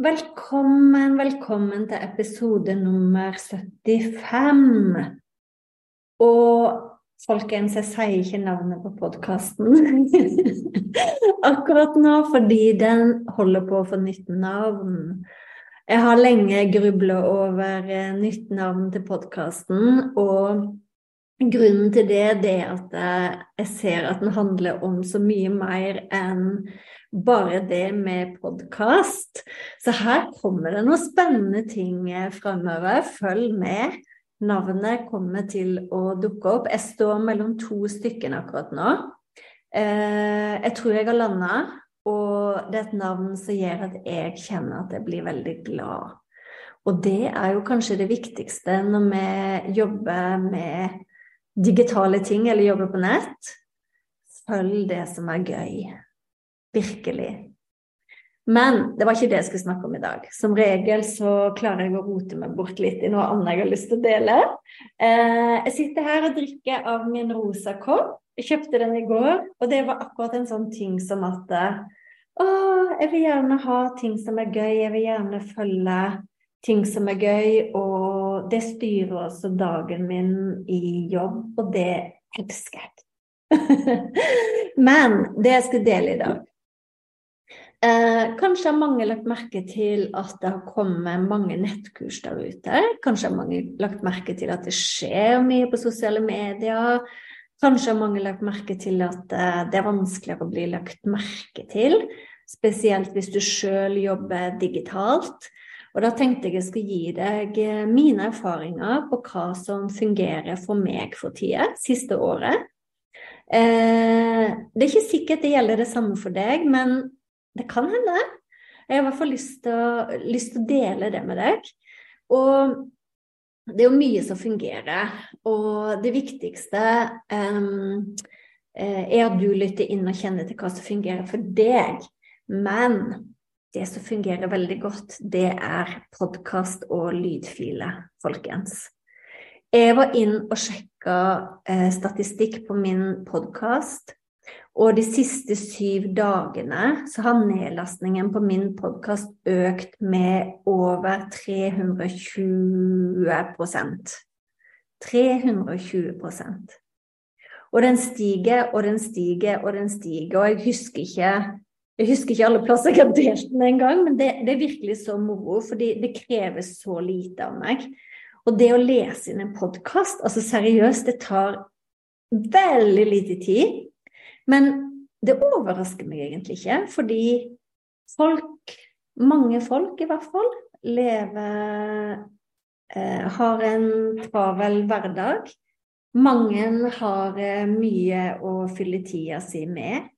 Velkommen, velkommen til episode nummer 75. Og folkens, jeg sier ikke navnet på podkasten akkurat nå, fordi den holder på å få nytt navn. Jeg har lenge grubla over eh, nytt navn til podkasten, og grunnen til det, det er at eh, jeg ser at den handler om så mye mer enn bare det med podkast. Så her kommer det noen spennende ting framover. Følg med. Navnet kommer til å dukke opp. Jeg står mellom to stykker akkurat nå. Eh, jeg tror jeg har landa, og det er et navn som gjør at jeg kjenner at jeg blir veldig glad. Og det er jo kanskje det viktigste når vi jobber med digitale ting eller jobber på nett. Følg det som er gøy. Virkelig. Men det var ikke det jeg skulle snakke om i dag. Som regel så klarer jeg å rote meg bort litt i noe annet jeg har lyst til å dele. Eh, jeg sitter her og drikker av min rosa kopp. Jeg kjøpte den i går, og det var akkurat en sånn ting som at Å, jeg vil gjerne ha ting som er gøy, jeg vil gjerne følge ting som er gøy, og det styrer også dagen min i jobb, og det elsker jeg. Men det jeg skal dele i dag Eh, kanskje har mange lagt merke til at det har kommet mange nettkurs der ute. Kanskje har mange lagt merke til at det skjer mye på sosiale medier. Kanskje har mange lagt merke til at eh, det er vanskeligere å bli lagt merke til. Spesielt hvis du sjøl jobber digitalt. Og da tenkte jeg jeg skulle gi deg eh, mine erfaringer på hva som fungerer for meg for tida, siste året. Eh, det er ikke sikkert det gjelder det samme for deg, men det kan hende. Jeg har i hvert fall lyst til, å, dele det med deg. Og det er jo mye som fungerer, og det viktigste eh, er at du lytter inn og kjenner til hva som fungerer for deg. Men det som fungerer veldig godt, det er podkast og lydfiler, folkens. Jeg var inn og sjekka eh, statistikk på min podkast, og de siste syv dagene så har nedlastningen på min podkast økt med over 320% 320% Og den stiger og den stiger og den stiger. Og jeg husker ikke, jeg husker ikke alle plasser jeg har delt den engang, men det, det er virkelig så moro, fordi det krever så lite av meg. Og det å lese inn en podkast, altså seriøst, det tar veldig lite tid. Men det overrasker meg egentlig ikke, fordi folk, mange folk i hvert fall, lever eh, Har en travel hverdag. Mange har eh, mye å fylle tida si med.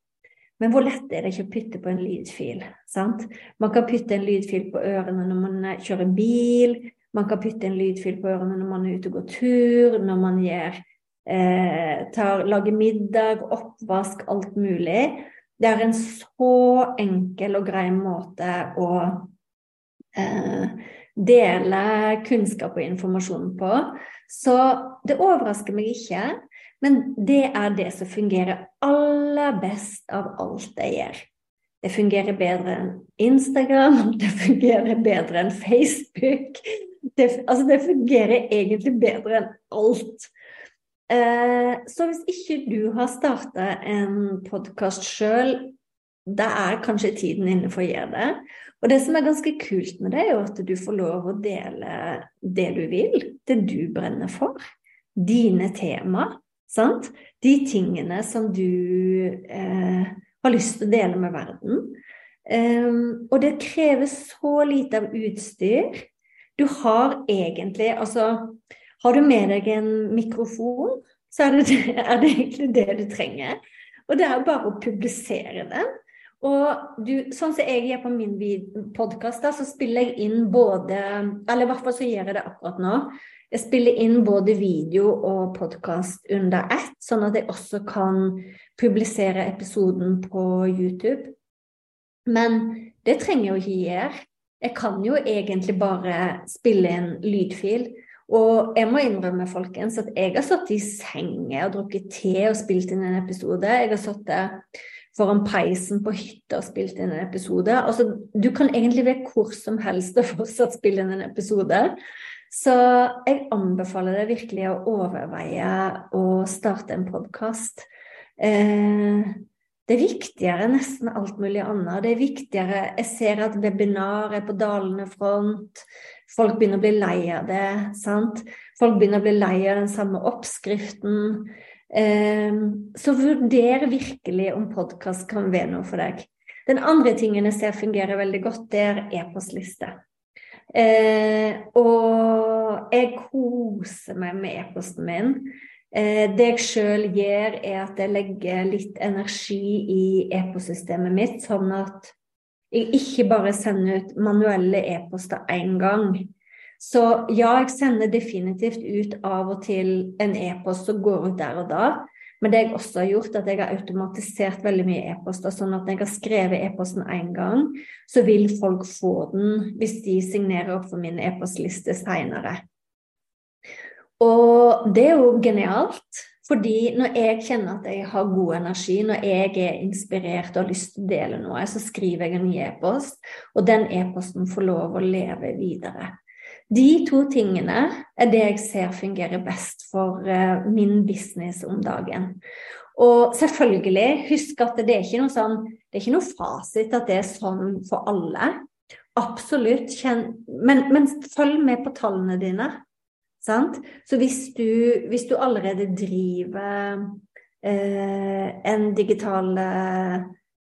Men hvor lett er det ikke å putte på en lydfil? Sant? Man kan putte en lydfil på ørene når man kjører bil. Man kan putte en lydfil på ørene når man er ute og går tur, når man gjør eh, tar, lager middag, oppvask, alt mulig. Det er en så enkel og grei måte å eh, dele kunnskap og informasjon på. Så det overrasker meg ikke, men det er det som fungerer aller best av alt jeg gjør. Det fungerer bedre enn Instagram, det fungerer bedre enn Facebook. det, altså det fungerer egentlig bedre enn alt. Eh, så hvis ikke du har starta en podkast sjøl, da er kanskje tiden inne for å gjøre det. Og det som er ganske kult med det, er jo at du får lov å dele det du vil, det du brenner for. Dine tema, sant? De tingene som du eh, har lyst til å dele med verden. Um, og det krever så lite av utstyr. Du har egentlig Altså, har du med deg en mikrofon, så er det, er det egentlig det du trenger. Og det er bare å publisere den. Og du, sånn som jeg gjør på min podkast, så spiller jeg inn både Eller i hvert fall så gjør jeg det akkurat nå. Jeg spiller inn både video og podkast under ett, sånn at jeg også kan publisere episoden på YouTube. Men det trenger jeg jo ikke gjøre. Jeg kan jo egentlig bare spille en lydfil. Og jeg må innrømme, folkens, at jeg har sittet i senga og drukket te og spilt inn en episode. Jeg har sittet foran peisen på hytta og spilt inn en episode. Altså, du kan egentlig være hvor som helst og fortsatt spille inn en episode. Så jeg anbefaler deg virkelig å overveie å starte en podkast. Eh, det er viktigere enn nesten alt mulig annet. Det er viktigere Jeg ser at webinar er på dalende front. Folk begynner å bli lei av det. sant? Folk begynner å bli lei av den samme oppskriften. Ehm, så vurder virkelig om podkast kan være noe for deg. Den andre tingen jeg ser fungerer veldig godt, det er e-postliste. Eh, og jeg koser meg med e-posten min. Eh, det jeg sjøl gjør, er at jeg legger litt energi i e-postsystemet mitt, sånn at jeg ikke bare sender ut manuelle e-poster én gang. Så ja, jeg sender definitivt ut av og til en e-post som går ut der og da. Men det jeg også har gjort, er at jeg har automatisert veldig mye e-poster. Sånn at når jeg har skrevet e-posten én gang, så vil folk få den hvis de signerer opp for min e-postliste seinere. Og det er jo genialt. Fordi når jeg kjenner at jeg har god energi, når jeg er inspirert og har lyst til å dele noe, så skriver jeg en e-post, og den e-posten får lov å leve videre. De to tingene er det jeg ser fungerer best for uh, min business om dagen. Og selvfølgelig, husk at det er ikke noe sånn, det er ikke noe fasit at det er sånn for alle. Absolutt. Men, men følg med på tallene dine. Sant? Så hvis du, hvis du allerede driver eh, en digital eh,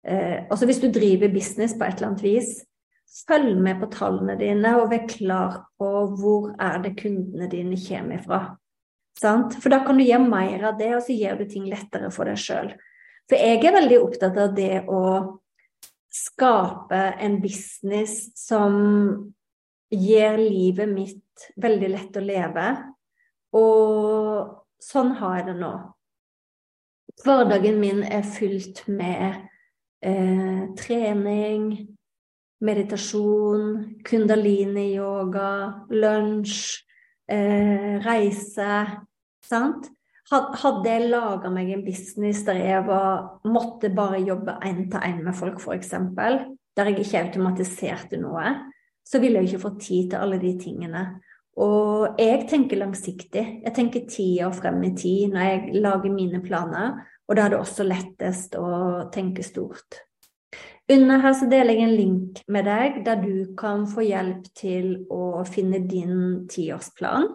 Altså hvis du driver business på et eller annet vis, følg med på tallene dine og vær klar på hvor er det kundene dine kommer fra. Sant? For da kan du gjøre mer av det, og så gjør du ting lettere for deg sjøl. For jeg er veldig opptatt av det å skape en business som gjør livet mitt veldig lett å leve. Og sånn har jeg det nå. Hverdagen min er fylt med eh, trening, meditasjon, kundalini-yoga, lunsj, eh, reise. Sant? Hadde jeg laga meg en business der jeg var, måtte bare jobbe én til én med folk, f.eks., der jeg ikke automatiserte noe, så ville jeg ikke få tid til alle de tingene. Og jeg tenker langsiktig. Jeg tenker ti år frem i tid når jeg lager mine planer, og da er det også lettest å tenke stort. Under her så deler jeg en link med deg der du kan få hjelp til å finne din tiårsplan.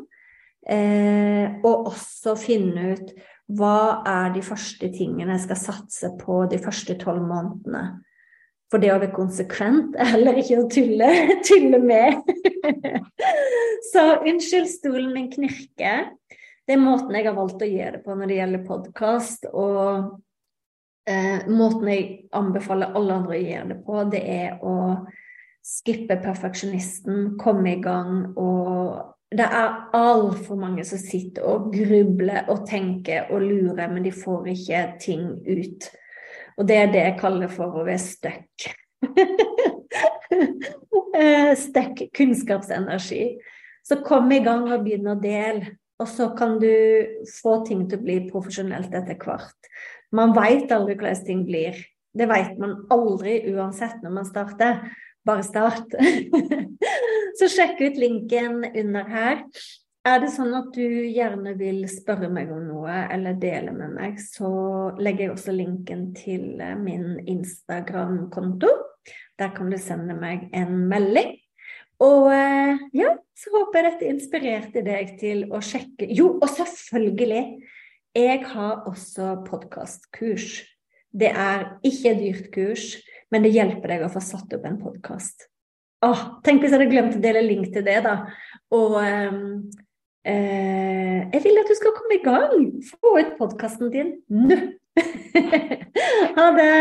Eh, og også finne ut hva er de første tingene jeg skal satse på de første tolv månedene. For det å være konsekvent er heller ikke å tulle, tulle med. så unnskyld, stolen min knirker. Det er måten jeg har valgt å gjøre det på når det gjelder podkast. Og eh, måten jeg anbefaler alle andre å gjøre det på, det er å skippe perfeksjonisten, komme i gang og det er altfor mange som sitter og grubler og tenker og lurer, men de får ikke ting ut. Og det er det jeg kaller for å være stuck. Eh, stuck kunnskapsenergi. Så kom i gang og begynn å dele. Og så kan du få ting til å bli profesjonelt etter hvert. Man veit aldri hvordan ting blir. Det veit man aldri uansett når man starter. Bare start. så sjekk ut linken under her. Er det sånn at du gjerne vil spørre meg om noe eller dele med meg, så legger jeg også linken til eh, min Instagram-konto. Der kan du sende meg en melding. Og eh, ja, så håper jeg dette inspirerte deg til å sjekke Jo, og selvfølgelig! Jeg har også podkastkurs. Det er ikke et dyrt kurs, men det hjelper deg å få satt opp en podkast. Tenk hvis jeg hadde glemt å dele link til det, da. Og um, Eh, jeg vil at du skal komme i gang. Få ut podkasten din nå! ha det!